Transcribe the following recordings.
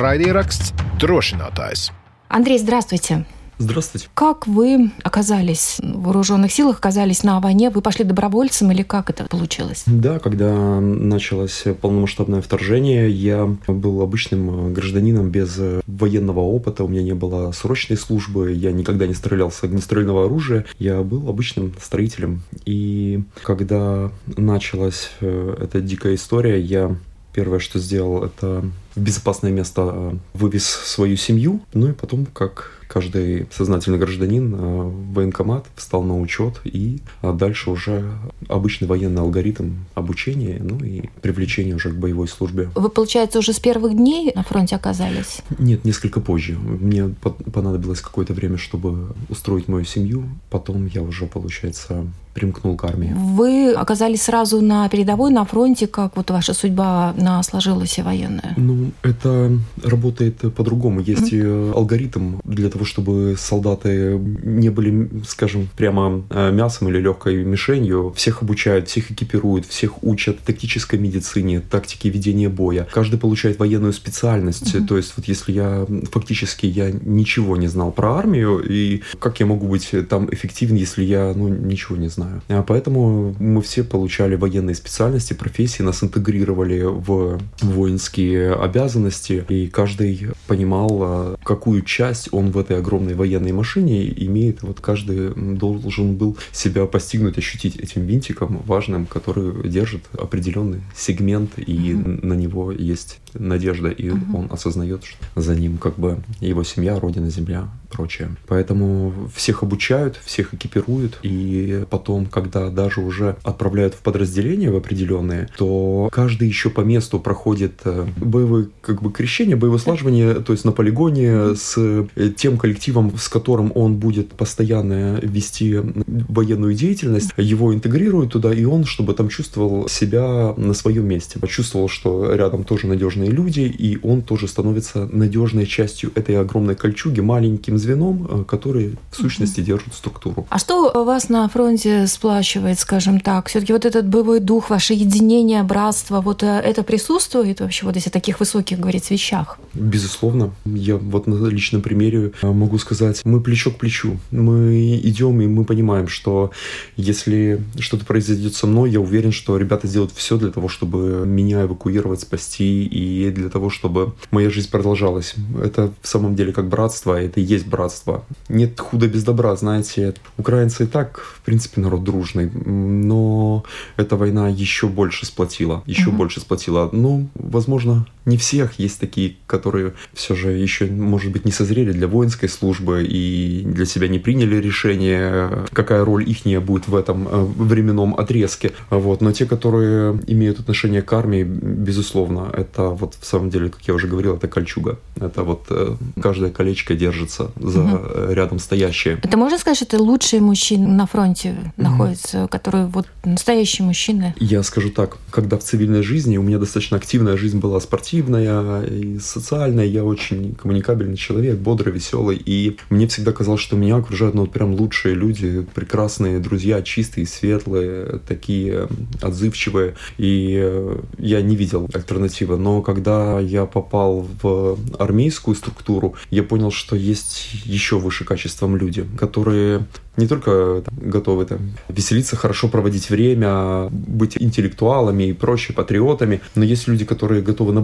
Raidieraksts drošinātājs. Андрей, здравствуйте. Здравствуйте. Как вы оказались в вооруженных силах, оказались на войне? Вы пошли добровольцем или как это получилось? Да, когда началось полномасштабное вторжение, я был обычным гражданином без военного опыта, у меня не было срочной службы, я никогда не стрелял с огнестрельного оружия, я был обычным строителем. И когда началась э, эта дикая история, я первое, что сделал, это в безопасное место э, вывез свою семью, ну и потом, как каждый сознательный гражданин э, в военкомат встал на учет, и а дальше уже обычный военный алгоритм обучения, ну и привлечения уже к боевой службе. Вы, получается, уже с первых дней на фронте оказались? Нет, несколько позже. Мне понадобилось какое-то время, чтобы устроить мою семью. Потом я уже, получается, примкнул к армии. Вы оказались сразу на передовой, на фронте. Как вот ваша судьба на сложилась и военная? Ну, это работает по-другому. Есть mm-hmm. алгоритм для того, чтобы солдаты не были, скажем, прямо э, мясом или легкой мишенью. Всех обучают, всех экипируют, всех учат тактической медицине, тактике ведения боя. Каждый получает военную специальность. Mm-hmm. То есть вот если я фактически я ничего не знал про армию, и как я могу быть там эффективен, если я ну, ничего не знаю? знаю. А поэтому мы все получали военные специальности, профессии, нас интегрировали в воинские обязанности, и каждый понимал, а, какую часть он в этой огромной военной машине имеет. Вот каждый должен был себя постигнуть, ощутить этим винтиком важным, который держит определенный сегмент, и mm-hmm. на него есть надежда, и mm-hmm. он осознает, что за ним как бы его семья, родина, земля, прочее. Поэтому всех обучают, всех экипируют, и потом, когда даже уже отправляют в подразделения в определенные, то каждый еще по месту проходит э, боевое как бы крещение, боевое слаживание, то есть на полигоне с э, тем коллективом, с которым он будет постоянно вести военную деятельность, его интегрируют туда, и он, чтобы там чувствовал себя на своем месте, почувствовал, что рядом тоже надежные люди, и он тоже становится надежной частью этой огромной кольчуги, маленьким звеном, э, который в сущности держит структуру. А что вас на фронте сплачивает, скажем так? Все-таки вот этот боевой дух, ваше единение, братство, вот э, это присутствует вообще вот если таких высоких, говорить, вещах? Безусловно. Я вот на личном примере э, могу сказать, мы плечо к плечу. Мы идем и мы понимаем, что если что-то произойдет со мной, я уверен, что ребята сделают все для того, чтобы меня эвакуировать, спасти и для того, чтобы моя жизнь продолжалась. Это в самом деле как братство, это и есть братства. Нет худа без добра, знаете. Украинцы и так, в принципе, народ дружный, но эта война еще больше сплотила, еще угу. больше сплотила. Ну, возможно, не всех. Есть такие, которые все же еще, может быть, не созрели для воинской службы и для себя не приняли решение, какая роль их будет в этом э, временном отрезке. Вот. Но те, которые имеют отношение к армии, безусловно, это вот в самом деле, как я уже говорил, это кольчуга. Это вот э, каждое колечко держится за угу. рядом стоящие. Это можно сказать, что это лучшие мужчины на фронте угу. находятся, которые вот настоящие мужчины? Я скажу так, когда в цивильной жизни у меня достаточно активная жизнь была спортивная и социальная, я очень коммуникабельный человек, бодрый, веселый, и мне всегда казалось, что меня окружают ну вот прям лучшие люди, прекрасные друзья, чистые, светлые, такие отзывчивые, и я не видел альтернативы. Но когда я попал в армейскую структуру, я понял, что есть еще выше качеством люди, которые не только там, готовы там, веселиться, хорошо проводить время, быть интеллектуалами и прочие патриотами, но есть люди, которые готовы на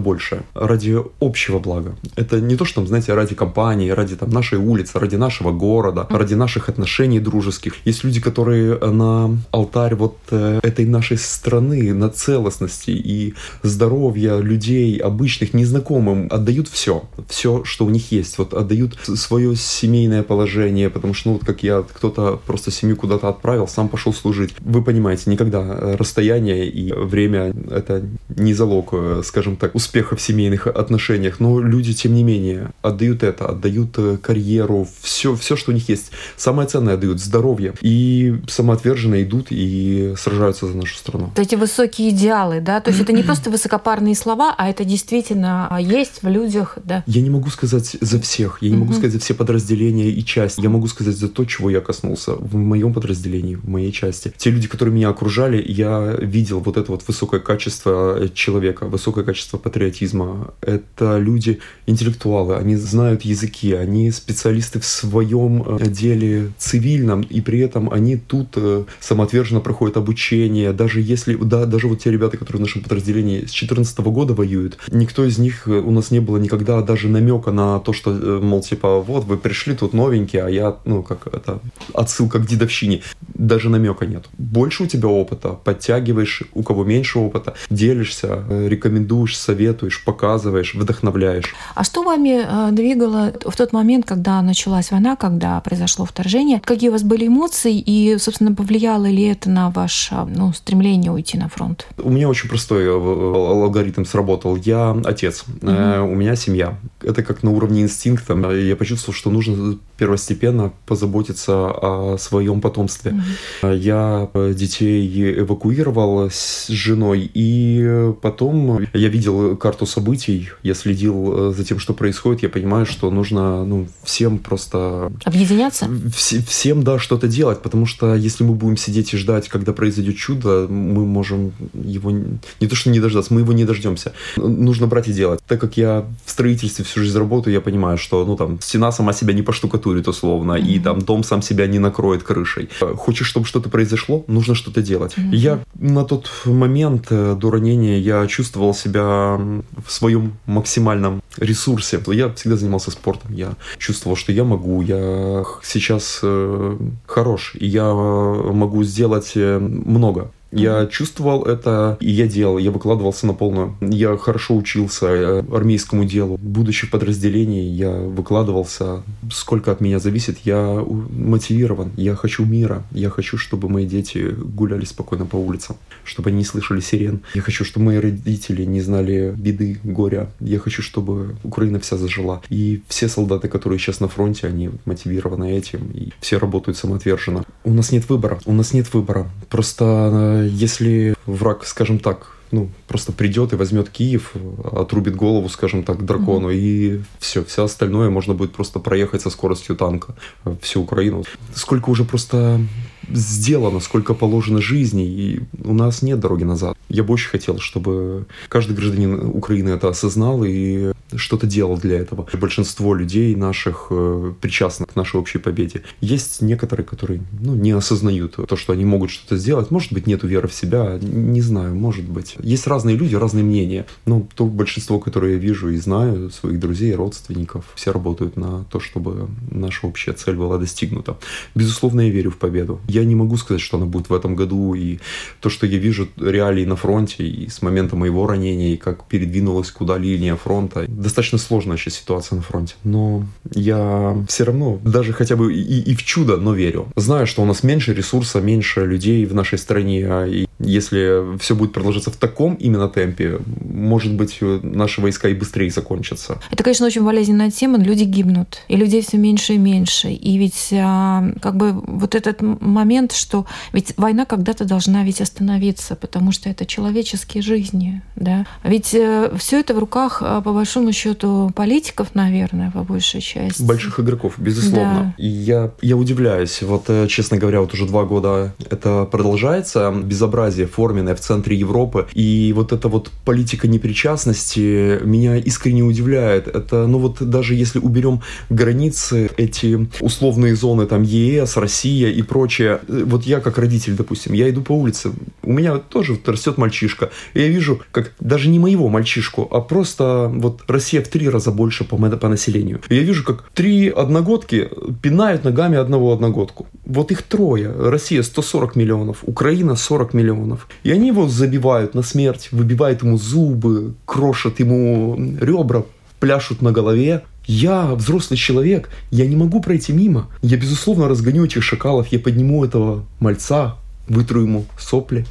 ради общего блага. Это не то, что, там, знаете, ради компании, ради там, нашей улицы, ради нашего города, ради наших отношений дружеских. Есть люди, которые на алтарь вот э, этой нашей страны, на целостности и здоровья людей, обычных, незнакомым, отдают все. Все, что у них есть. Вот отдают свое семейное положение, потому что, ну, вот как я, кто-то просто семью куда-то отправил, сам пошел служить. Вы понимаете, никогда э, расстояние и время — это не залог, э, скажем так, успеха в семейных отношениях, но люди, тем не менее, отдают это, отдают э, карьеру, все, все, что у них есть. Самое ценное отдают — здоровье. И самоотверженно идут и сражаются за нашу страну. Вот эти высокие идеалы, да? То есть это не просто высокопарные слова, а это действительно а, есть в людях, да? Я не могу сказать за всех, я не могу сказать за все подразделения и части. Я могу сказать за то, чего я коснулся в моем подразделении, в моей части. Те люди, которые меня окружали, я видел вот это вот высокое качество человека, высокое качество патриотизма. Это люди интеллектуалы, они знают языки, они специалисты в своем э, деле цивильном, и при этом они тут э, самоотверженно проходят обучение. Даже если, да, даже вот те ребята, которые в нашем подразделении с 2014 года воюют, никто из них, э, у нас не было никогда даже намека на то, что, мол, типа, вот, вы пришли тут новенькие, а я, ну, как это, отсылка к дедовщине. Даже намека нет. Больше у тебя опыта, подтягиваешь, у кого меньше опыта, делишься, рекомендуешь, советуешь, показываешь, вдохновляешь. А что вами двигало в тот момент, когда началась война, когда произошло вторжение? Какие у вас были эмоции и, собственно, повлияло ли это на ваше ну, стремление уйти на фронт? У меня очень простой э, алгоритм сработал. Я отец, угу. у меня семья. Это как на уровне инстинкта. Я почувствовал, что нужно первостепенно позаботиться о своем потомстве. Угу. Я детей эвакуировал с женой, и потом я видел карту событий, я следил за тем, что происходит, я понимаю, что нужно ну, всем просто... Объединяться? Вс- всем, да, что-то делать, потому что если мы будем сидеть и ждать, когда произойдет чудо, мы можем его не то что не дождаться, мы его не дождемся. Нужно брать и делать. Так как я в строительстве всю жизнь работаю, я понимаю, что ну там стена сама себя не поштукатурит условно, mm-hmm. и там дом сам себя не накроет крышей. Хочешь, чтобы что-то произошло, нужно что-то делать. Mm-hmm. Я на тот момент э, до ранения я чувствовал себя в своем максимальном ресурсе. Я всегда занимался спортом, я чувствовал, что я могу, я сейчас э, хорош, и я могу сделать э, много. Я чувствовал это, и я делал, я выкладывался на полную. Я хорошо учился э, армейскому делу. Будучи в подразделении, я выкладывался. Сколько от меня зависит, я мотивирован. Я хочу мира. Я хочу, чтобы мои дети гуляли спокойно по улицам, чтобы они не слышали сирен. Я хочу, чтобы мои родители не знали беды, горя. Я хочу, чтобы Украина вся зажила. И все солдаты, которые сейчас на фронте, они мотивированы этим, и все работают самоотверженно. У нас нет выбора. У нас нет выбора. Просто если враг, скажем так, ну, просто придет и возьмет Киев, отрубит голову, скажем так, дракону, mm-hmm. и все, все остальное можно будет просто проехать со скоростью танка всю Украину. Сколько уже просто сделано, сколько положено жизни, и у нас нет дороги назад. Я бы очень хотел, чтобы каждый гражданин Украины это осознал и что-то делал для этого. Большинство людей наших э, причастных к нашей общей победе. Есть некоторые, которые ну, не осознают то, что они могут что-то сделать. Может быть, нету веры в себя, не знаю, может быть. Есть разные люди, разные мнения. Но то большинство, которое я вижу и знаю, своих друзей, родственников, все работают на то, чтобы наша общая цель была достигнута. Безусловно, я верю в победу. Я не могу сказать, что она будет в этом году. И то, что я вижу реалии на фронте, и с момента моего ранения, и как передвинулась куда линия фронта, достаточно сложная сейчас ситуация на фронте. Но я все равно, даже хотя бы и, и в чудо, но верю. Знаю, что у нас меньше ресурса, меньше людей в нашей стране. И если все будет продолжаться в таком именно темпе, может быть, наши войска и быстрее закончатся. Это, конечно, очень болезненная тема. Люди гибнут, и людей все меньше и меньше. И ведь а, как бы вот этот момент, что ведь война когда-то должна ведь остановиться, потому что это человеческие жизни, да. Ведь э, все это в руках, а, по большому счету, политиков, наверное, по большей части. Больших игроков, безусловно. Да. И я, я удивляюсь. Вот, э, честно говоря, вот уже два года это продолжается. Безобразие форменное в центре Европы. И вот эта вот политика непричастности меня искренне удивляет. Это, ну вот даже если уберем границы, эти условные зоны, там ЕС, Россия и прочее, э, вот я как родитель, допустим, я иду по улице, у меня тоже растет мальчишка, и я вижу, как даже не моего мальчишку, а просто вот Россия в три раза больше по, по населению. И я вижу, как три одногодки пинают ногами одного одногодку. Вот их трое. Россия 140 миллионов, Украина 40 миллионов. И они его забивают на смерть, выбивают ему зубы, крошат ему ребра, пляшут на голове. Я взрослый человек, я не могу пройти мимо. Я, безусловно, разгоню этих шакалов, я подниму этого мальца, вытру ему сопли,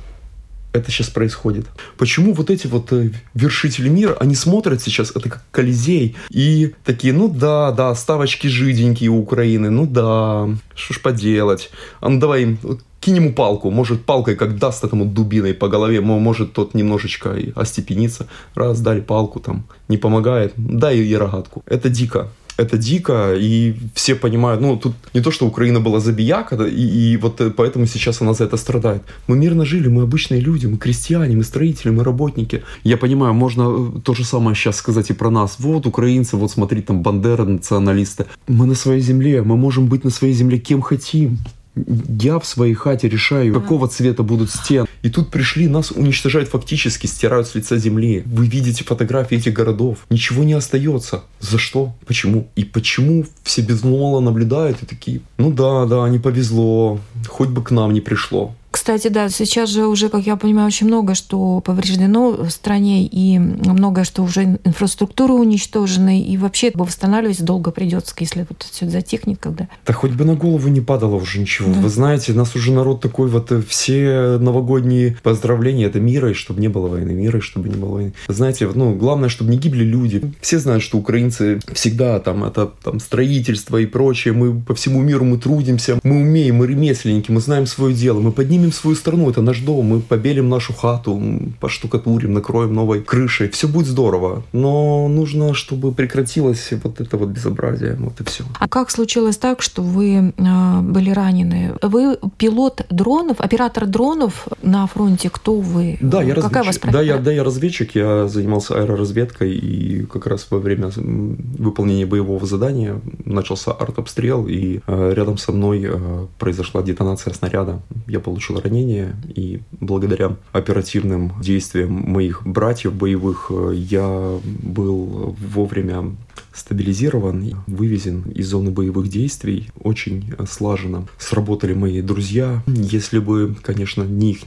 это сейчас происходит. Почему вот эти вот э, вершители мира, они смотрят сейчас, это как Колизей, и такие, ну да, да, ставочки жиденькие у Украины, ну да, что ж поделать. А ну давай кинь ему палку, может палкой как даст этому дубиной по голове, может тот немножечко остепенится. Раз, дали палку там, не помогает, дай и рогатку. Это дико. это дико, и все понимают, ну, тут не то, что Украина была забияка, и, и вот э, поэтому сейчас она за это страдает. Мы мирно жили, мы обычные люди, мы крестьяне, мы строители, мы работники. Я понимаю, можно э, то же самое сейчас сказать и про нас. Вот украинцы, вот смотри, там Бандера, националисты. Мы на своей земле, мы можем быть на своей земле кем хотим. Я в своей хате решаю, какого цвета будут стены. И тут пришли, нас уничтожают фактически, стирают с лица земли. Вы видите фотографии этих городов. Ничего не остается. За что? Почему? И почему все безмолвно наблюдают и такие, ну да, да, не повезло, хоть бы к нам не пришло. Кстати, да, сейчас же уже, как я понимаю, очень много что повреждено в стране, и многое, что уже инфраструктура уничтожена, и вообще восстанавливать долго придется, если вот все затихнет, когда... Да хоть бы на голову не падало уже ничего. Да. Вы знаете, нас уже народ такой, вот э, все новогодние поздравления, это мира, и чтобы не было войны, мира, и чтобы не было войны. Знаете, ну, главное, чтобы не гибли люди. Все знают, что украинцы всегда там, это там строительство и прочее, мы по всему миру мы трудимся, мы умеем, мы ремесленники, мы знаем свое дело, мы поднимем поднимем свою страну, это наш дом, мы побелим нашу хату, поштукатурим, накроем новой крышей, все будет здорово. Но нужно, чтобы прекратилось вот это вот безобразие, вот и все. А как случилось так, что вы э, были ранены? Вы пилот дронов, оператор дронов на фронте, кто вы? Да, я Какая разведчик. Вас да, я, да, я разведчик, я занимался аэроразведкой, и как раз во время выполнения боевого задания начался артобстрел, и э, рядом со мной э, произошла детонация снаряда. Я получил получил ранение, и благодаря оперативным действиям моих братьев боевых э, я был вовремя стабилизирован, вывезен из зоны боевых действий. Очень слаженно сработали мои друзья. Если бы, конечно, не их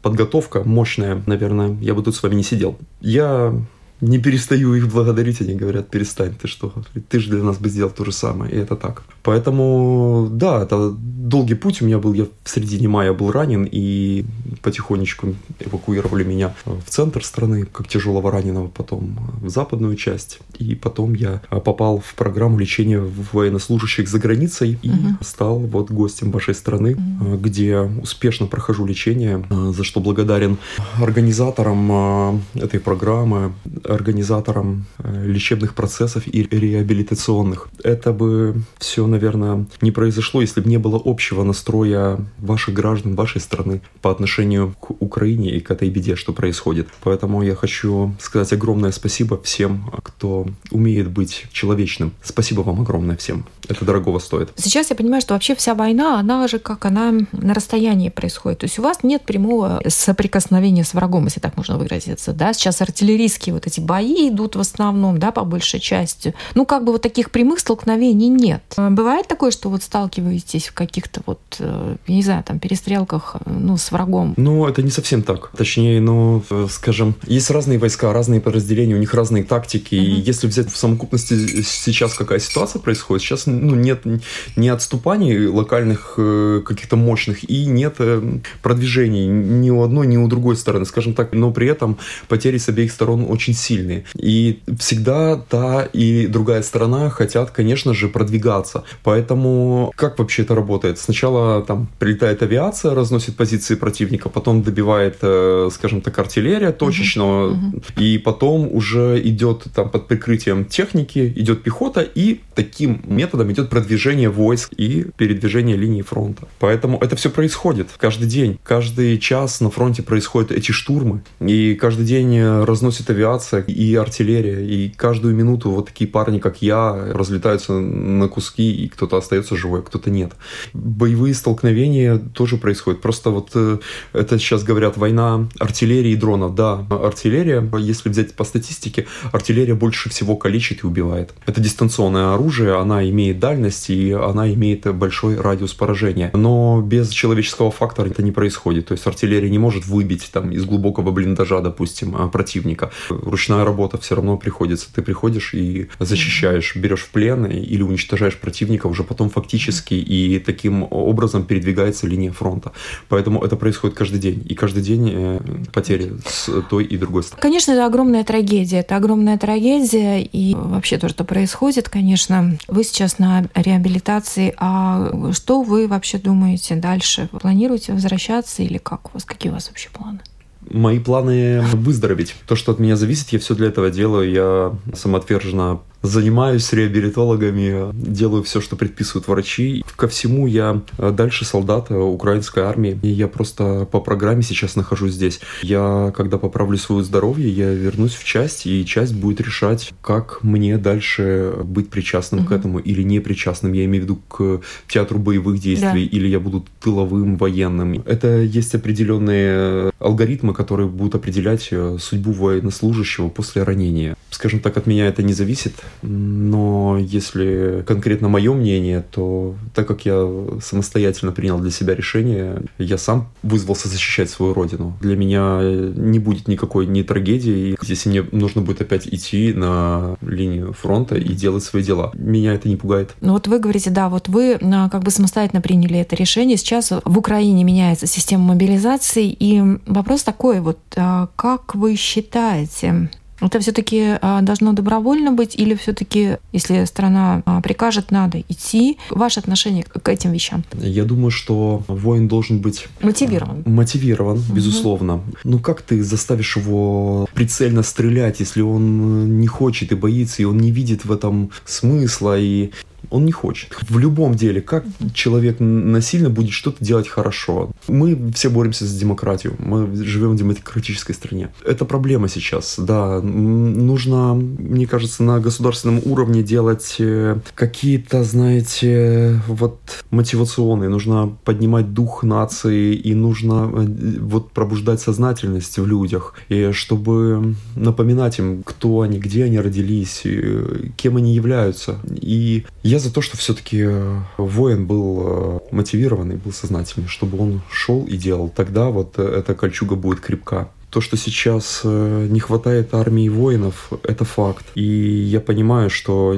подготовка мощная, наверное, я бы тут с вами не сидел. Я не перестаю их благодарить, они говорят, перестань, ты что, ты же для нас бы сделал то же самое, и это так. Поэтому, да, это долгий путь у меня был, я в середине мая был ранен, и потихонечку эвакуировали меня в центр страны, как тяжелого раненого, потом в западную часть, и потом я попал в программу лечения военнослужащих за границей и угу. стал вот гостем вашей страны, угу. где успешно прохожу лечение, за что благодарен организаторам этой программы, организатором э, лечебных процессов и реабилитационных. Это бы все, наверное, не произошло, если бы не было общего настроя ваших граждан, вашей страны по отношению к Украине и к этой беде, что происходит. Поэтому я хочу сказать огромное спасибо всем, кто умеет быть человечным. Спасибо вам огромное всем. Это дорогого стоит. Сейчас я понимаю, что вообще вся война, она же как она на расстоянии происходит. То есть у вас нет прямого соприкосновения с врагом, если так можно выразиться. Да? Сейчас артиллерийские вот эти бои идут в основном, да, по большей части. Ну, как бы вот таких прямых столкновений нет. А бывает такое, что вот сталкиваетесь в каких-то вот, э, я не знаю, там, перестрелках, э, ну, с врагом? Ну, это не совсем так. Точнее, ну, э, скажем, есть разные войска, разные подразделения, у них разные тактики. Uh-huh. И если взять в совокупности сейчас какая ситуация происходит, сейчас ну, нет ни отступаний локальных каких-то мощных и нет продвижений ни у одной, ни у другой стороны, скажем так. Но при этом потери с обеих сторон очень сильные. И всегда та и другая сторона хотят, конечно же, продвигаться. Поэтому как вообще это работает? Сначала там прилетает авиация, разносит позиции противника, потом добивает, э, скажем так, артиллерия точечно, uh-huh. Uh-huh. и потом уже идет там под прикрытием техники, идет пехота, и таким методом идет продвижение войск и передвижение линии фронта. Поэтому это все происходит каждый день. Каждый час на фронте происходят эти штурмы, и каждый день разносит авиация и артиллерия, и каждую минуту вот такие парни, как я, разлетаются на куски, и кто-то остается живой, кто-то нет. Боевые столкновения тоже происходят. Просто вот э, это сейчас говорят война артиллерии и дронов. Да, артиллерия, если взять по статистике, артиллерия больше всего калечит и убивает. Это дистанционное оружие, она имеет дальность и она имеет большой радиус поражения. Но без человеческого фактора это не происходит. То есть артиллерия не может выбить там из глубокого блиндажа, допустим, противника ручная работа все равно приходится. Ты приходишь и защищаешь, берешь в плен или уничтожаешь противника уже потом фактически, и таким образом передвигается линия фронта. Поэтому это происходит каждый день. И каждый день э, потери с той и другой стороны. Конечно, это огромная трагедия. Это огромная трагедия. И вообще то, что происходит, конечно, вы сейчас на реабилитации. А что вы вообще думаете дальше? Планируете возвращаться или как у вас? Какие у вас вообще планы? Мои планы выздороветь. То, что от меня зависит, я все для этого делаю. Я самоотверженно занимаюсь реабилитологами, делаю все, что предписывают врачи. Ко всему я дальше солдат украинской армии. И я просто по программе сейчас нахожусь здесь. Я, когда поправлю свое здоровье, я вернусь в часть, и часть будет решать, как мне дальше быть причастным угу. к этому или не причастным. Я имею в виду к театру боевых действий, да. или я буду тыловым военным. Это есть определенные алгоритмы, которые будут определять э, судьбу военнослужащего после ранения. Скажем так, от меня это не зависит, но если конкретно мое мнение, то так как я самостоятельно принял для себя решение, я сам вызвался защищать свою родину. Для меня не будет никакой ни трагедии, если мне нужно будет опять идти на линию фронта и делать свои дела. Меня это не пугает. Ну вот вы говорите, да, вот вы а, как бы самостоятельно приняли это решение. Сейчас в Украине меняется система мобилизации, и вопрос такой вот, а, как вы считаете, это все-таки а, должно добровольно быть или все-таки, если страна а, прикажет, надо идти? Ваше отношение к этим вещам? Я думаю, что воин должен быть мотивирован. Мотивирован, угу. безусловно. Ну как ты заставишь его прицельно стрелять, если он не хочет и боится, и он не видит в этом смысла, и он не хочет. В любом деле, как человек насильно будет что-то делать хорошо? Мы все боремся за демократию. Мы живем в демократической стране. Это проблема сейчас, да. Нужно, мне кажется, на государственном уровне делать э, какие-то, знаете, вот мотивационные. Нужно поднимать дух нации и нужно э, вот пробуждать сознательность в людях, и чтобы напоминать им, кто они, где они родились, кем они являются. И я за то, что все-таки э, воин был э, мотивированный, был сознательный, чтобы он шел и делал. Тогда вот э, эта кольчуга будет крепка. То, что сейчас не хватает армии воинов, это факт. И я понимаю, что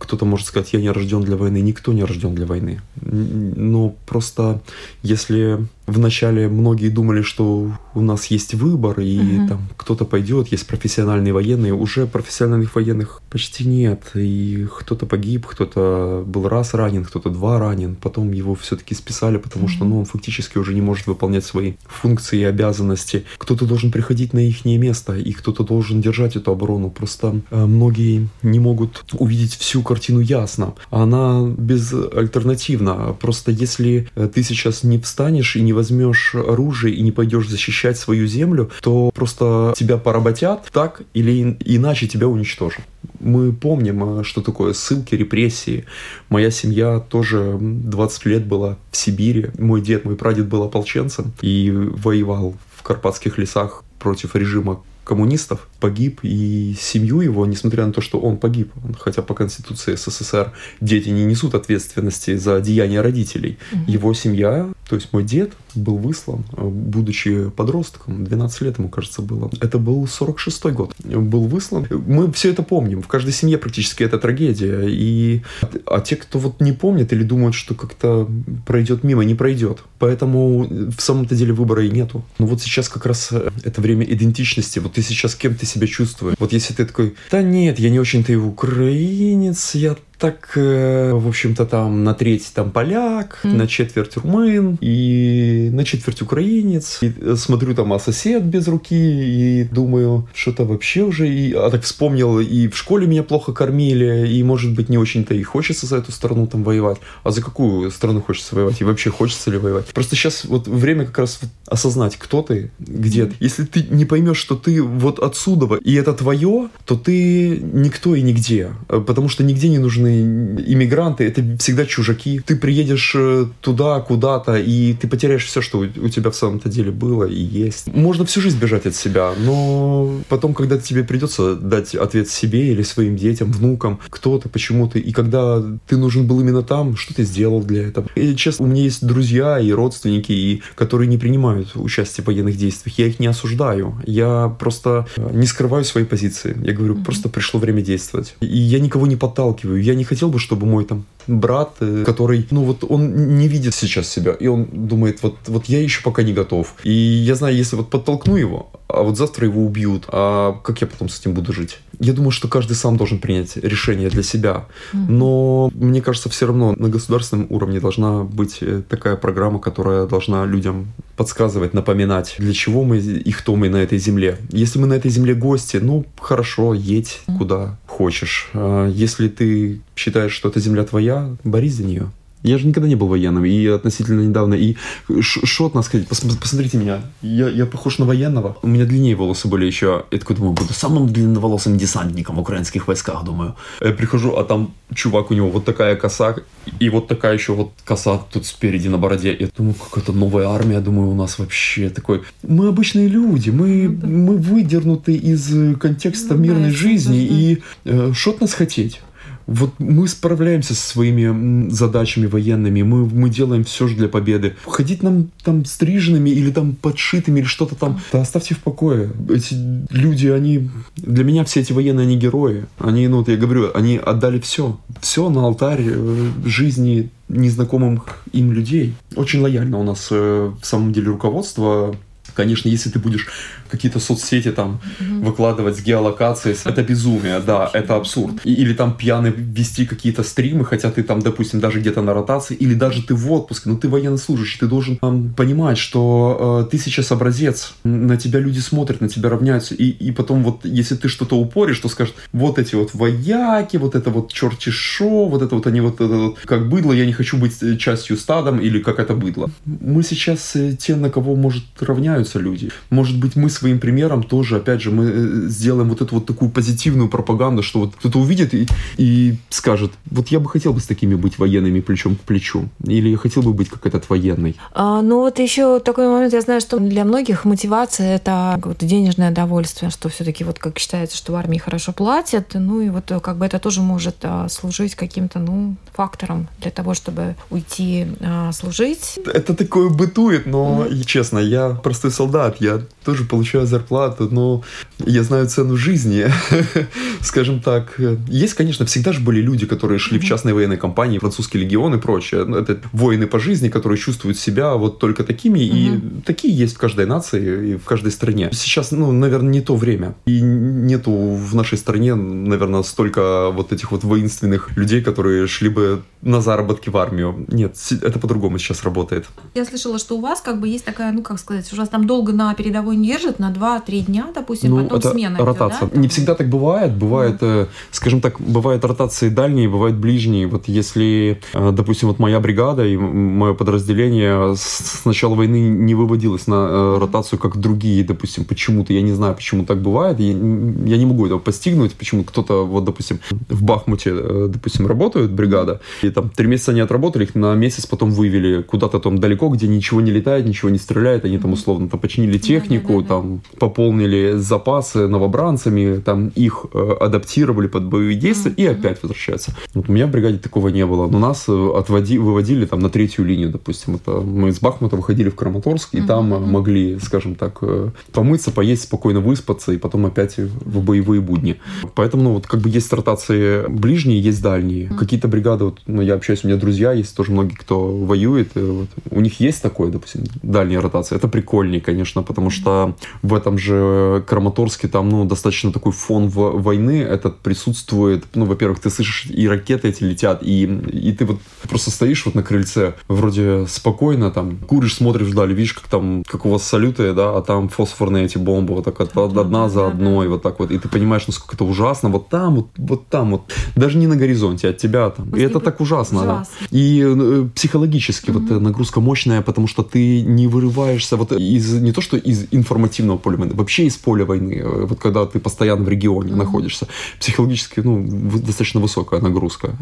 кто-то может сказать, я не рожден для войны. Никто не рожден для войны. Но просто если Вначале многие думали, что у нас есть выбор, и угу. там кто-то пойдет, есть профессиональные военные. Уже профессиональных военных почти нет. И кто-то погиб, кто-то был раз ранен, кто-то два ранен. Потом его все-таки списали, потому угу. что ну, он фактически уже не может выполнять свои функции и обязанности. Кто-то должен приходить на их место, и кто-то должен держать эту оборону. Просто э, многие не могут увидеть всю картину ясно. Она безальтернативна. Просто если э, ты сейчас не встанешь и не возьмешь оружие и не пойдешь защищать свою землю, то просто тебя поработят так или иначе тебя уничтожат. Мы помним, а, что такое ссылки, репрессии. Моя семья тоже 20 лет была в Сибири. Мой дед, мой прадед был ополченцем и воевал в Карпатских лесах против режима коммунистов, погиб, и семью его, несмотря на то, что он погиб, хотя по Конституции СССР дети не несут ответственности за деяния родителей, угу. его семья, то есть мой дед, был выслан, будучи подростком, 12 лет ему, кажется, было. Это был 46-й год. Был выслан. Мы все это помним. В каждой семье практически это трагедия. И... А те, кто вот не помнит или думают, что как-то пройдет мимо, не пройдет. Поэтому в самом-то деле выбора и нету. Но вот сейчас как раз это время идентичности. Вот ты сейчас кем ты себя чувствуешь? Вот если ты такой, да нет, я не очень-то и украинец, я так, э, в общем-то, там на треть там поляк, mm. на четверть румын и на четверть украинец. И смотрю там, а сосед без руки, и думаю, что-то вообще уже... И, а так вспомнил, и в школе меня плохо кормили, и, может быть, не очень-то и хочется за эту страну там воевать. А за какую страну хочется воевать? И вообще хочется ли воевать? Просто сейчас вот время как раз осознать, кто ты, где ты. Если ты не поймешь, что ты вот отсюда, и это твое, то ты никто и нигде. Потому что нигде не нужны иммигранты, это всегда чужаки. Ты приедешь э, туда, куда-то, и ты потеряешь все, что у тебя в самом-то деле было и есть. Можно всю жизнь бежать от себя, но потом, когда тебе придется дать ответ себе или своим детям, внукам, кто ты, почему ты, и когда ты нужен был именно там, что ты сделал для этого. И, честно, у меня есть друзья и родственники, и, которые не принимают участие в военных действиях. Я их не осуждаю. Я просто э, не скрываю свои позиции. Я говорю, mm-hmm. просто пришло время действовать. И я никого не подталкиваю. Я не не хотел бы, чтобы мой там брат, э, который, ну вот он не видит сейчас себя, и он думает, вот, вот я еще пока не готов. И я знаю, если вот подтолкну его, а вот завтра его убьют, а как я потом с этим буду жить? Я думаю, что каждый сам должен принять решение для себя. Но мне кажется, все равно на государственном уровне должна быть э, такая программа, которая должна людям подсказывать, напоминать, для чего мы и кто мы на этой земле. Если мы на этой земле гости, ну хорошо, едь куда хочешь. А если ты считаешь, что эта земля твоя, борись за нее. Я же никогда не был военным, и относительно недавно. И что от нас сказать? посмотрите меня, я, я похож на военного. У меня длиннее волосы были еще. Я такой думаю, буду самым длинноволосым десантником в украинских войсках, думаю. Я прихожу, а там чувак, у него вот такая коса, и вот такая еще вот коса тут спереди на бороде. Я думаю, какая-то новая армия, думаю, у нас вообще такой. Мы обычные люди, мы, мы выдернуты из контекста ну, мирной жизни, и э, что от нас хотеть? Вот мы справляемся со своими задачами военными, мы, мы делаем все же для победы. Ходить нам там стриженными или там подшитыми или что-то там, да оставьте в покое. Эти люди, они... Для меня все эти военные, они герои. Они, ну вот я говорю, они отдали все. Все на алтарь э, жизни незнакомых им людей. Очень лояльно у нас э, в самом деле руководство Конечно, если ты будешь какие-то соцсети там угу. выкладывать с геолокацией, это безумие, да, это абсурд. И, или там пьяный вести какие-то стримы, хотя ты там, допустим, даже где-то на ротации, или даже ты в отпуске, но ты военнослужащий, ты должен там, понимать, что э, ты сейчас образец, на тебя люди смотрят, на тебя равняются, и, и потом вот, если ты что-то упоришь, то скажут, вот эти вот вояки, вот это вот черти шо, вот это вот они вот, это вот как быдло, я не хочу быть частью стадом, или как это быдло. Мы сейчас э, те, на кого может равняются люди. Может быть, мы с своим примером тоже, опять же, мы э, сделаем вот эту вот такую позитивную пропаганду, что вот кто-то увидит и, и скажет, вот я бы хотел бы с такими быть военными плечом к плечу, или я хотел бы быть как этот военный. А, ну вот еще такой момент, я знаю, что для многих мотивация это вот денежное удовольствие, что все-таки вот как считается, что в армии хорошо платят, ну и вот как бы это тоже может а, служить каким-то, ну, фактором для того, чтобы уйти а, служить. Это такое бытует, но, mm-hmm. честно, я простой солдат, я тоже получаю зарплату, но я знаю цену жизни, скажем так. Есть, конечно, всегда же были люди, которые шли в частные военные компании, французский легион и прочее. Ну, это воины по жизни, которые чувствуют себя вот только такими, и такие есть в каждой нации и в каждой стране. Сейчас, ну, наверное, не то время. И нету в нашей стране, наверное, столько вот этих вот воинственных людей, которые шли бы на заработки в армию. Нет, это по-другому сейчас работает. Я слышала, что у вас как бы есть такая, ну, как сказать, у вас там долго на передовой не держат, на 2-3 дня, допустим, ну, потом это смена ротация. Идет, да? Не всегда так бывает. Бывает, mm. скажем так, бывают ротации дальние, бывают ближние. Вот если, э, допустим, вот моя бригада и мое подразделение с начала войны не выводилось на mm. ротацию, как другие, допустим, почему-то, я не знаю, почему так бывает, я, я не могу этого постигнуть, почему кто-то, вот, допустим, в Бахмуте, допустим, работает бригада, и там три месяца не отработали, их на месяц потом вывели куда-то там далеко, где ничего не летает, ничего не стреляет, они там условно там починили технику, mm-hmm. там пополнили запасы новобранцами, там их э, адаптировали под боевые действия mm-hmm. и опять возвращаются. Вот у меня в бригаде такого не было. Но нас э, отводи, выводили там на третью линию, допустим. Это мы из Бахмута выходили в Краматорск, и mm-hmm. там могли, скажем так, э, помыться, поесть, спокойно выспаться, и потом опять в боевые будни. Поэтому, ну, вот как бы есть ротации ближние, есть дальние. Какие-то бригады, вот, ну, я общаюсь, у меня друзья есть тоже многие, кто воюет. Вот, у них есть такое, допустим, дальняя ротация. Это прикольнее, конечно, потому что в этом же Краматорске там, ну, достаточно такой фон войны этот присутствует. Ну, во-первых, ты слышишь, и ракеты эти летят, и, и ты вот просто стоишь вот на крыльце, вроде спокойно там, куришь, смотришь вдали, видишь, как там, как у вас салюты, да, а там фосфорные эти бомбы, вот так вот, одна за одной, вот так вот, и ты понимаешь, насколько это ужасно, вот там, вот, вот там, вот, даже не на горизонте, от тебя там. И это так ужасно, ужасно. да. И э, психологически mm-hmm. вот нагрузка мощная, потому что ты не вырываешься вот из, не то что из информативного поля войны, вообще из поля войны, э, вот когда ты постоянно в регионе mm-hmm. находишься, психологически, ну, достаточно высокая нагрузка.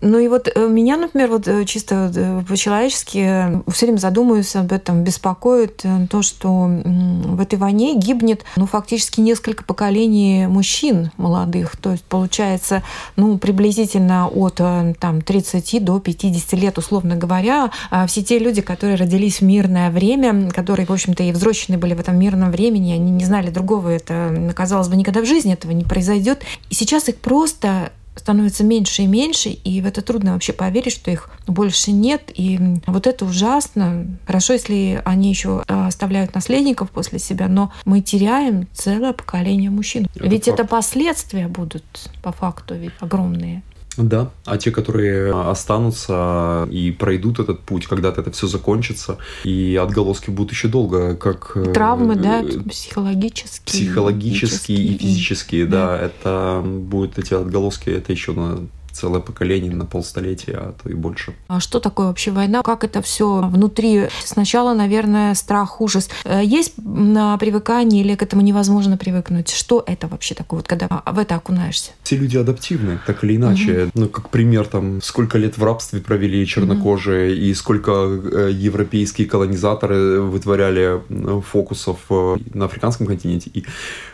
Ну и вот э, меня, например, вот э, чисто по-человечески все время задумываюсь об этом, беспокоит то, что в этой войне гибнет, ну, фактически несколько поколений мужчин молодых, то есть получается, ну, приблизительно от там 30 до 50 лет, условно говоря, а все те люди, которые родились в мирное время, которые, в общем-то, и взрослены были в этом мирном времени, они не знали другого, это, казалось бы, никогда в жизни этого не произойдет. И сейчас их просто становится меньше и меньше, и в это трудно вообще поверить, что их больше нет. И вот это ужасно. Хорошо, если они еще а, оставляют наследников после себя, но мы теряем целое поколение мужчин. Это ведь факт. это последствия будут по факту ведь огромные. Да, а те, которые останутся и пройдут этот путь, когда-то это все закончится, и отголоски будут еще долго, как... Э, Травмы, да, психологические. Психологические и физические, да. да. Это будут эти отголоски, это еще на целое поколение на полстолетия, а то и больше. А что такое вообще война? Как это все внутри? Сначала, наверное, страх, ужас. Э, есть на привыкание или к этому невозможно привыкнуть? Что это вообще такое, вот, когда в это окунаешься? Все люди адаптивны, так или иначе. Угу. Ну, как пример, там, сколько лет в рабстве провели чернокожие, угу. и сколько э, европейские колонизаторы вытворяли э, фокусов на африканском континенте и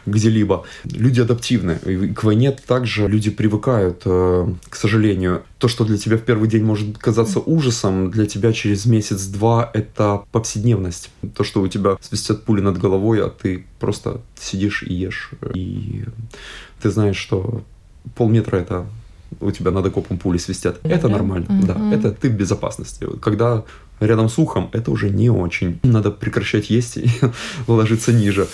где-либо. Люди адаптивны. И к войне также люди привыкают к сожалению. То, что для тебя в первый день может казаться ужасом, для тебя через месяц-два это повседневность. То, что у тебя свистят пули над головой, а ты просто сидишь и ешь. И ты знаешь, что полметра это у тебя над окопом пули свистят. Это нормально, mm-hmm. да. Это ты в безопасности. Когда рядом с ухом, это уже не очень. Надо прекращать есть и ложиться ниже.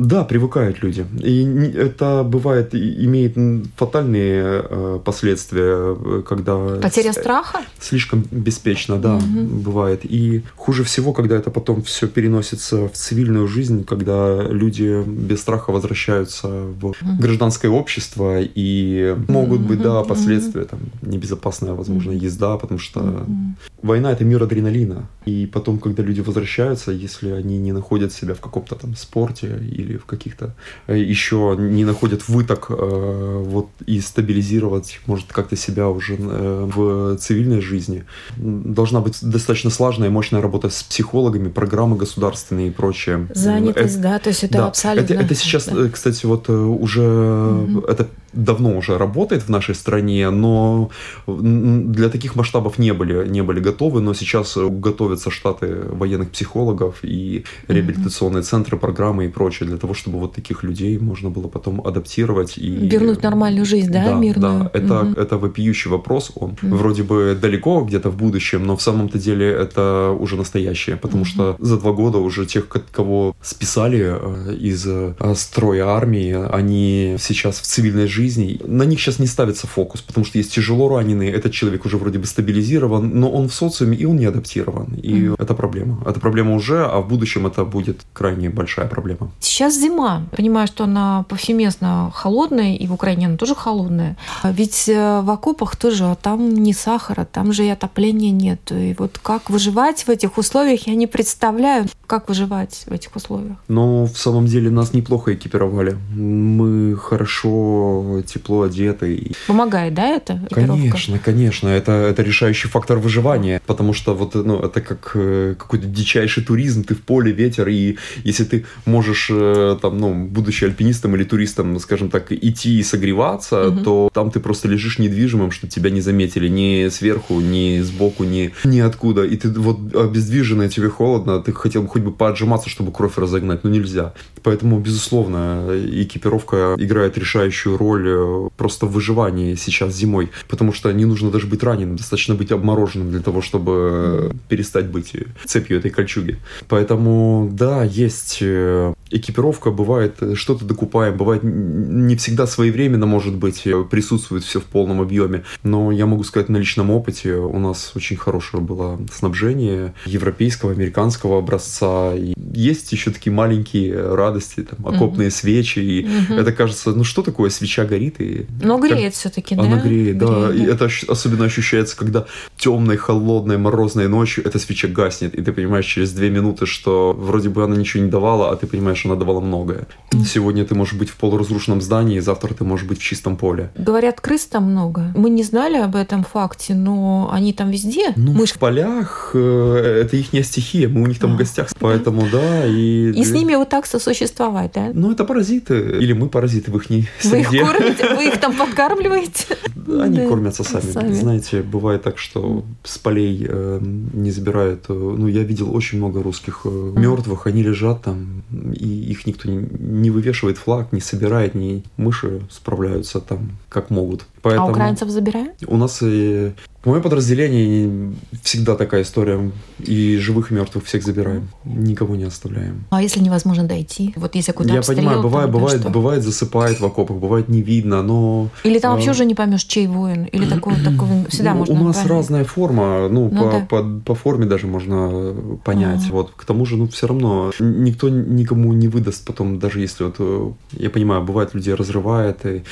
Да, привыкают люди. И это бывает, имеет фатальные э, последствия, э, когда... Потеря страха? Слишком беспечно, да, угу. бывает. И хуже всего, когда это потом все переносится в цивильную жизнь, когда люди без страха возвращаются в угу. гражданское общество, и могут быть, да, последствия, там, небезопасная, возможно, езда, потому что угу. война — это мир адреналина. И потом, когда люди возвращаются, если они не находят себя в каком-то там спорте или или в каких-то э, еще не находят выток э, вот и стабилизировать, может, как-то себя уже э, в цивильной жизни. Должна быть достаточно слаженная и мощная работа с психологами, программы государственные и прочее. Занятость, это, да, то есть это да, абсолютно. Это, это сейчас, да. кстати, вот уже угу. это давно уже работает в нашей стране, но для таких масштабов не были, не были готовы, но сейчас готовятся штаты военных психологов и реабилитационные центры, программы и прочее для того, чтобы вот таких людей можно было потом адаптировать и... Вернуть нормальную жизнь, да, да мирную? Да, это, угу. это вопиющий вопрос, он угу. вроде бы далеко где-то в будущем, но в самом-то деле это уже настоящее, потому угу. что за два года уже тех, кого списали э, из э, строя армии, они сейчас в цивильной жизни жизней, на них сейчас не ставится фокус, потому что есть тяжело раненые, этот человек уже вроде бы стабилизирован, но он в социуме, и он не адаптирован. И mm-hmm. это проблема. Это проблема уже, а в будущем это будет крайне большая проблема. Сейчас зима. Понимаю, что она повсеместно холодная, и в Украине она тоже холодная. Ведь э, в окопах тоже а там не сахара, там же и отопления нет. И вот как выживать в этих условиях, я не представляю, как выживать в этих условиях. Но в самом деле нас неплохо экипировали. Мы хорошо тепло одетый. Помогает, да, это? Конечно, конечно. Это, это решающий фактор выживания, потому что вот, ну, это как э, какой-то дичайший туризм, ты в поле, ветер, и если ты можешь, э, там, ну, будучи альпинистом или туристом, скажем так, идти и согреваться, угу. то там ты просто лежишь недвижимым, чтобы тебя не заметили ни сверху, ни сбоку, ни, ни откуда. И ты вот обездвиженный, тебе холодно, ты хотел бы хоть бы поотжиматься, чтобы кровь разогнать, но нельзя. Поэтому, безусловно, экипировка играет решающую роль э, просто в выживании сейчас зимой, потому что не нужно даже быть раненым, достаточно быть обмороженным для того, чтобы перестать быть цепью этой кольчуги. Поэтому, да, есть э, экипировка, бывает э, что-то докупаем, бывает не всегда своевременно, может быть, присутствует все в полном объеме, но я могу сказать на личном опыте, у нас очень хорошее было снабжение европейского, американского образца. И есть еще такие маленькие радости, там, окопные mm-hmm. свечи, и mm-hmm. это кажется, ну что такое свеча горит? И Но греет все-таки, да? Она греет, да. Греет, И это особенно ощущается, когда темной, холодной, морозной ночью эта свеча гаснет, и ты понимаешь через две минуты, что вроде бы она ничего не давала, а ты понимаешь, она давала многое. Сегодня ты можешь быть в полуразрушенном здании, завтра ты можешь быть в чистом поле. Говорят, крыс там много. Мы не знали об этом факте, но они там везде. Ну, мы в полях э, это их стихия, мы у них там а, в гостях, поэтому да. И, и с ними вот так сосуществовать, да? Ну, это паразиты. Или мы паразиты в их Вы их кормите? Вы их там подкармливаете? Они да. кормятся сами. сами. Знаете, бывает так, что с полей э, не забирают. Э, ну, я видел очень много русских э, мертвых, они лежат там, и их никто не, не вывешивает флаг, не собирает, ни мыши справляются там как могут. Поэтому а украинцев забирают? У нас и Мое подразделение всегда такая история. И живых, и мертвых всех забираем. Никого не оставляем. А если невозможно дойти? Вот если куда-то Я понимаю, бывает, бывает, бывает засыпает в окопах, бывает не видно, но... Или там вообще а... уже не поймешь, чей воин, или такого, такого всегда ну, можно У нас понять. разная форма, ну, ну по, да. по, по форме даже можно понять. А-а-а. Вот, к тому же, ну, все равно никто никому не выдаст потом, даже если вот, э, я понимаю, бывает, людей разрывает, и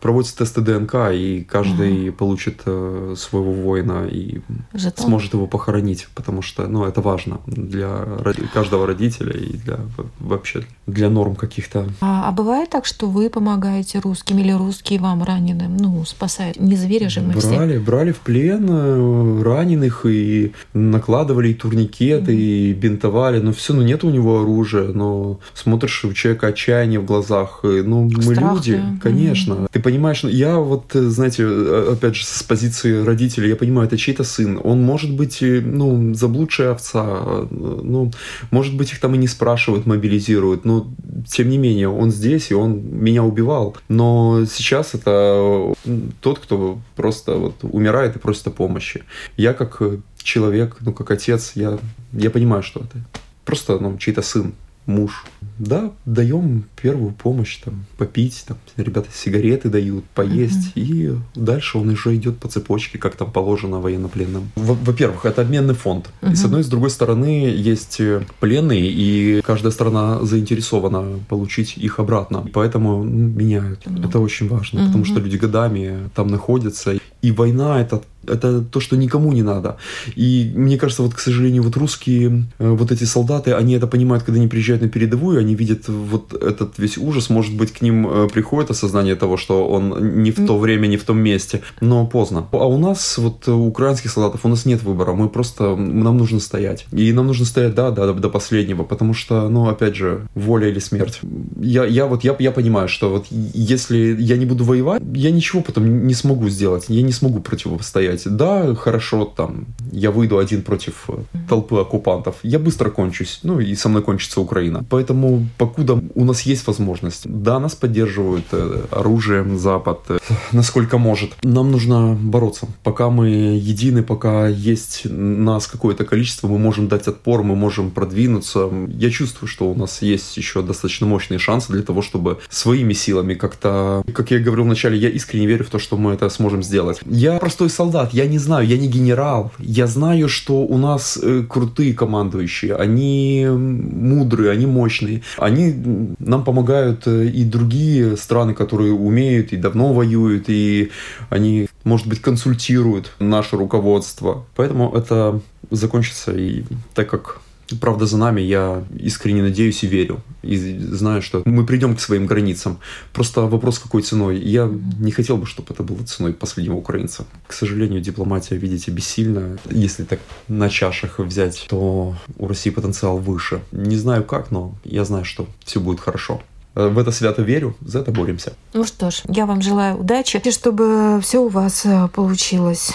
проводятся тесты ДНК, и каждый угу. получит э, своего воина и Жетон. сможет его похоронить, потому что, ну, это важно для каждого родителя и для вообще для норм каких-то. А, а бывает так, что вы помогаете русским или русские вам раненым, ну, спасают? Не звери же мы брали, все. Брали в плен э, раненых и накладывали и турникеты, угу. и бинтовали, но все, ну, нет у него оружия, но смотришь у человека отчаяние в глазах, и, ну, мы Страх, люди, да. конечно. Угу. Ты понимаешь, ну, я вот, э, знаете, э, опять же, с позиции родителей, я понимаю, это чей-то сын. Он может быть, э, ну, заблудшая овца, ну, может быть, их там и не спрашивают, мобилизируют, но, тем не менее, он здесь, и он меня убивал. Но сейчас это тот, кто просто вот умирает и просит о помощи. Я как человек, ну, как отец, я, я понимаю, что это. Просто, ну, чей-то сын муж. Да, даем первую помощь, там, попить, там, ребята сигареты дают, поесть, mm-hmm. и дальше он уже идет по цепочке, как там положено военнопленным. Во-первых, это обменный фонд. Mm-hmm. И с одной и с другой стороны есть э, пленные, и каждая страна заинтересована получить их обратно. Поэтому ну, меняют. Mm-hmm. Это очень важно, mm-hmm. потому что люди годами там находятся. И война это это то, что никому не надо. И мне кажется, вот, к сожалению, вот русские, э, вот эти солдаты, они это понимают, когда они приезжают на передовую, они видят вот этот весь ужас, может быть, к ним э, приходит осознание того, что он не в то время, не в том месте, но поздно. А у нас, вот, у украинских солдатов, у нас нет выбора, мы просто, нам нужно стоять. И нам нужно стоять, да, да, до последнего, потому что, ну, опять же, воля или смерть. Я, я вот, я, я понимаю, что вот если я не буду воевать, я ничего потом не смогу сделать, я не смогу противостоять да, хорошо, там, я выйду один против э, толпы оккупантов, я быстро кончусь, ну и со мной кончится Украина. Поэтому, покуда у нас есть возможность, да, нас поддерживают э, оружием Запад, э, насколько может. Нам нужно бороться. Пока мы едины, пока есть нас какое-то количество, мы можем дать отпор, мы можем продвинуться. Я чувствую, что у нас есть еще достаточно мощные шансы для того, чтобы своими силами как-то, как я говорил вначале, я искренне верю в то, что мы это сможем сделать. Я простой солдат, я не знаю, я не генерал. Я знаю, что у нас э, крутые командующие, они мудрые, они мощные. Они нам помогают э, и другие страны, которые умеют и давно воюют, и они, может быть, консультируют наше руководство. Поэтому это закончится, и так как Правда, за нами я искренне надеюсь и верю. И знаю, что мы придем к своим границам. Просто вопрос, какой ценой. Я не хотел бы, чтобы это было ценой последнего украинца. К сожалению, дипломатия, видите, бессильна. Если так на чашах взять, то у России потенциал выше. Не знаю как, но я знаю, что все будет хорошо в это свято верю, за это боремся. Ну что ж, я вам желаю удачи, и чтобы все у вас э, получилось.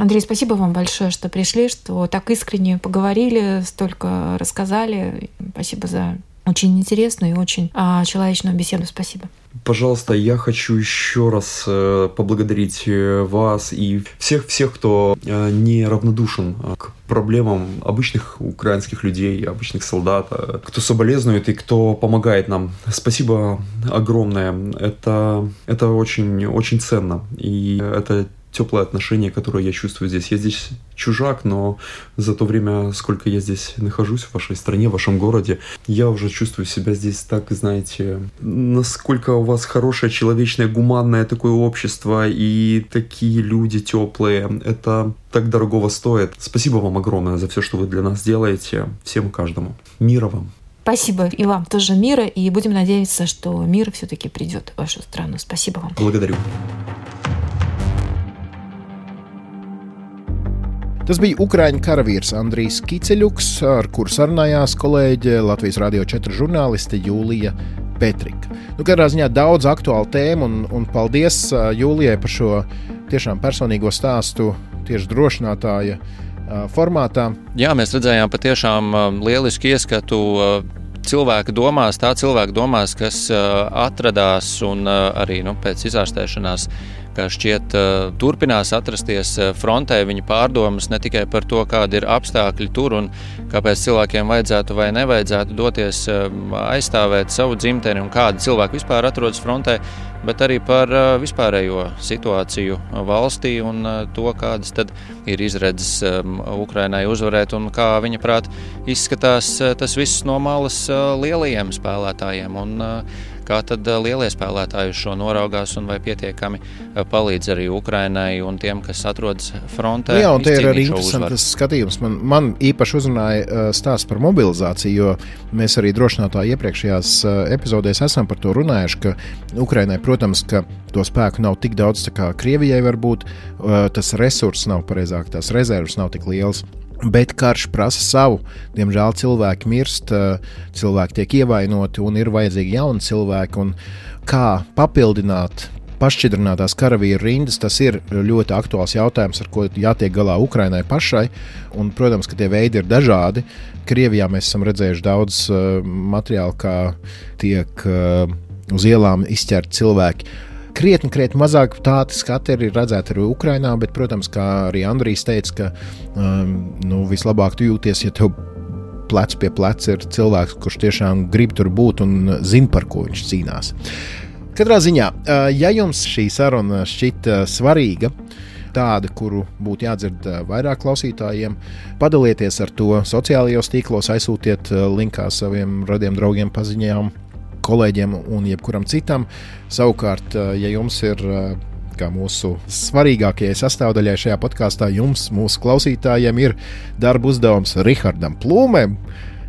Андрей, спасибо вам большое, что пришли, что так искренне поговорили, столько рассказали. Спасибо за очень интересную и очень а, человечную беседу. Спасибо. Пожалуйста, я хочу еще раз э, поблагодарить э, вас и всех всех, кто э, не равнодушен к проблемам обычных украинских людей, обычных солдат, кто соболезнует и кто помогает нам. Спасибо огромное. Это это очень очень ценно и это теплое отношение, которое я чувствую здесь. Я здесь чужак, но за то время, сколько я здесь нахожусь в вашей стране, в вашем городе, я уже чувствую себя здесь так, знаете, насколько у вас хорошее, человечное, гуманное такое общество и такие люди теплые. Это так дорогого стоит. Спасибо вам огромное за все, что вы для нас делаете. Всем и каждому. Мира вам. Спасибо и вам тоже мира, и будем надеяться, что мир все-таки придет в вашу страну. Спасибо вам. Благодарю. Tas bija Ukrāņu karavīrs Andrijs Kiceļuks, ar kuru sarunājās kolēģe Latvijas Rādio 4 žurnāliste Jūlija Petrika. Nu, katrā ziņā daudz aktuālu tēmu, un, un paldies Jūlijai par šo tiešām personīgo stāstu tieši drošinātāja formātā. Jā, mēs redzējām patiešām lielisku ieskatu cilvēka domās, tā cilvēka domās, kas atradās un arī nu, pēc izārstēšanās kā šķiet, turpinās atrasties frontē viņa pārdomas ne tikai par to, kādi ir apstākļi tur un kāpēc cilvēkiem vajadzētu vai nevajadzētu doties aizstāvēt savu dzimteni un kādi cilvēki vispār atrodas frontē, bet arī par vispārējo situāciju valstī un to, kādas tad ir izredzes Ukrainai uzvarēt un kā viņa prāt izskatās tas viss no malas lielajiem spēlētājiem. Un, Kā tad lielie spēlētāji šo noraugās un vai pietiekami palīdz arī Ukrainai un tiem, kas atrodas frontē? Nu jā, un tie ir arī interesants skatījums. Man, man īpaši uzrunāja stāsts par mobilizāciju, jo mēs arī drošinātāji iepriekšējās epizodēs esam par to runājuši, ka Ukrainai, protams, ka to spēku nav tik daudz, kā Krievijai varbūt, tas resurss nav pareizāk, tās rezerves nav tik lielas. Bet karš prasa savu. Diemžēl cilvēki mirst, eh, cilvēki tiek ievainoti un ir vajadzīgi jauni cilvēki. Kā papildināt pašķidrinātās karavīru rindas, tas ir ļoti aktuāls jautājums, ar ko jātiek galā Ukrainai pašai. Un, protams, ka tie veidi ir dažādi. Krievijā mēs esam redzējuši daudz uh, materiālu, kā tiek uh, uz ielām izķerti cilvēki krietni, krietni mazāk tādi skati ir redzēti arī Ukrajinā, bet, protams, kā arī Andrijs teica, ka um, nu, vislabāk tu jūties, ja tev plec pie pleca ir cilvēks, kurš tiešām grib tur būt un zina, par ko viņš cīnās. Katrā ziņā, uh, ja jums šī saruna šķita svarīga, tāda, kuru būtu jādzird uh, vairāk klausītājiem. Padalieties ar to sociālajos tīklos, aizsūtiet uh, linkā saviem radiem draugiem, paziņām kolēģiem un jebkuram citam. Savukārt, eh, ja jums ir eh, kā mūsu svarīgākajai sastāvdaļai šajā podkāstā, jums, mūsu klausītājiem, ir darba uzdevums Rihardam Plūmēm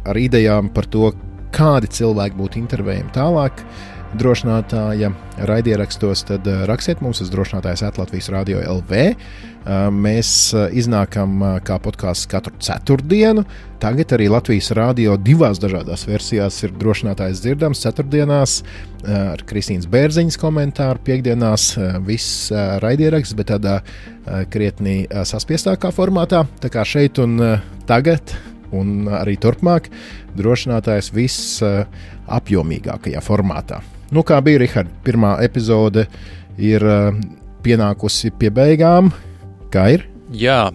ar idejām par to, kādi cilvēki būtu intervējami tālāk. Drošinātāja raidierakstos, tad eh, rakstiet mums uz drošinātājas Latvijas Rādio LV. Mēs iznākam kā podkāsts katru ceturtdienu. Tagad arī Latvijas rādio divās dažādās versijās ir drošinātājs dzirdams. Ceturtdienās ar Kristīnas Bērziņas komentāru, piekdienās viss raidieraksts, bet tādā krietni saspiestākā formātā. Tā kā šeit un tagad, un arī turpmāk, drošinātājs viss apjomīgākajā formātā. Nu, kā bija Rihards, pirmā epizode ir pienākusi pie beigām. Kā ir? Jā,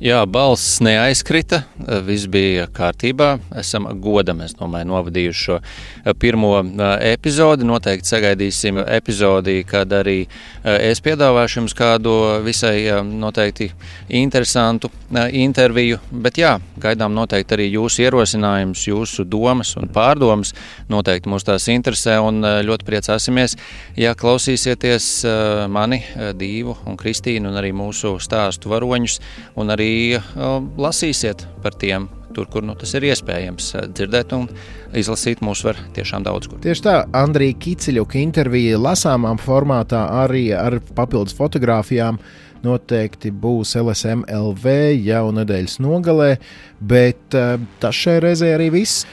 Jā, balss neaizkrita, viss bija kārtībā. Esam godam, es domāju, novadījuši šo pirmo epizodi. Noteikti sagaidīsim epizodi, kad arī es piedāvāšu jums kādu visai noteikti interesantu interviju. Bet jā, gaidām noteikti arī jūsu ierosinājumus, jūsu domas un pārdomas. Noteikti mūs tās interesē un ļoti priecāsimies, ja klausīsieties mani, Dīvu un Kristīnu un arī mūsu stāstu varoņus un arī arī uh, lasīsiet par tiem. Tur, kur nu, tas ir iespējams uh, dzirdēt un izlasīt, mūs var tiešām daudz kur. Tieši tā, Andrija Kiciļuka intervija lasāmā formātā arī ar papildus fotografijām noteikti būs LSMLV jau nedēļas nogalē, bet uh, tas šai reizē arī viss.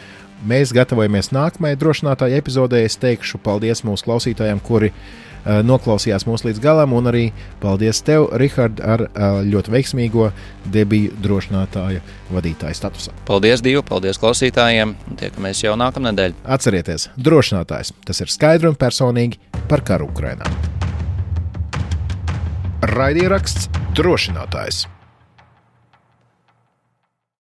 Mēs gatavojamies nākamajai drošinātāji epizodē. Es teikšu paldies mūsu klausītājiem, kuri Eh, noklausījās mūs līdz galam, un arī paldies tev, Rihard, ar eh, ļoti veiksmīgo debiju drošinātāja vadītāja statusā. Paldies, Dievu, paldies klausītājiem, un tiekamies jau nākamnedēļ. Atcerieties, drošinātājs tas ir skaidri un personīgi par karu Ukrajinā. Raidieraksts drošinātājs.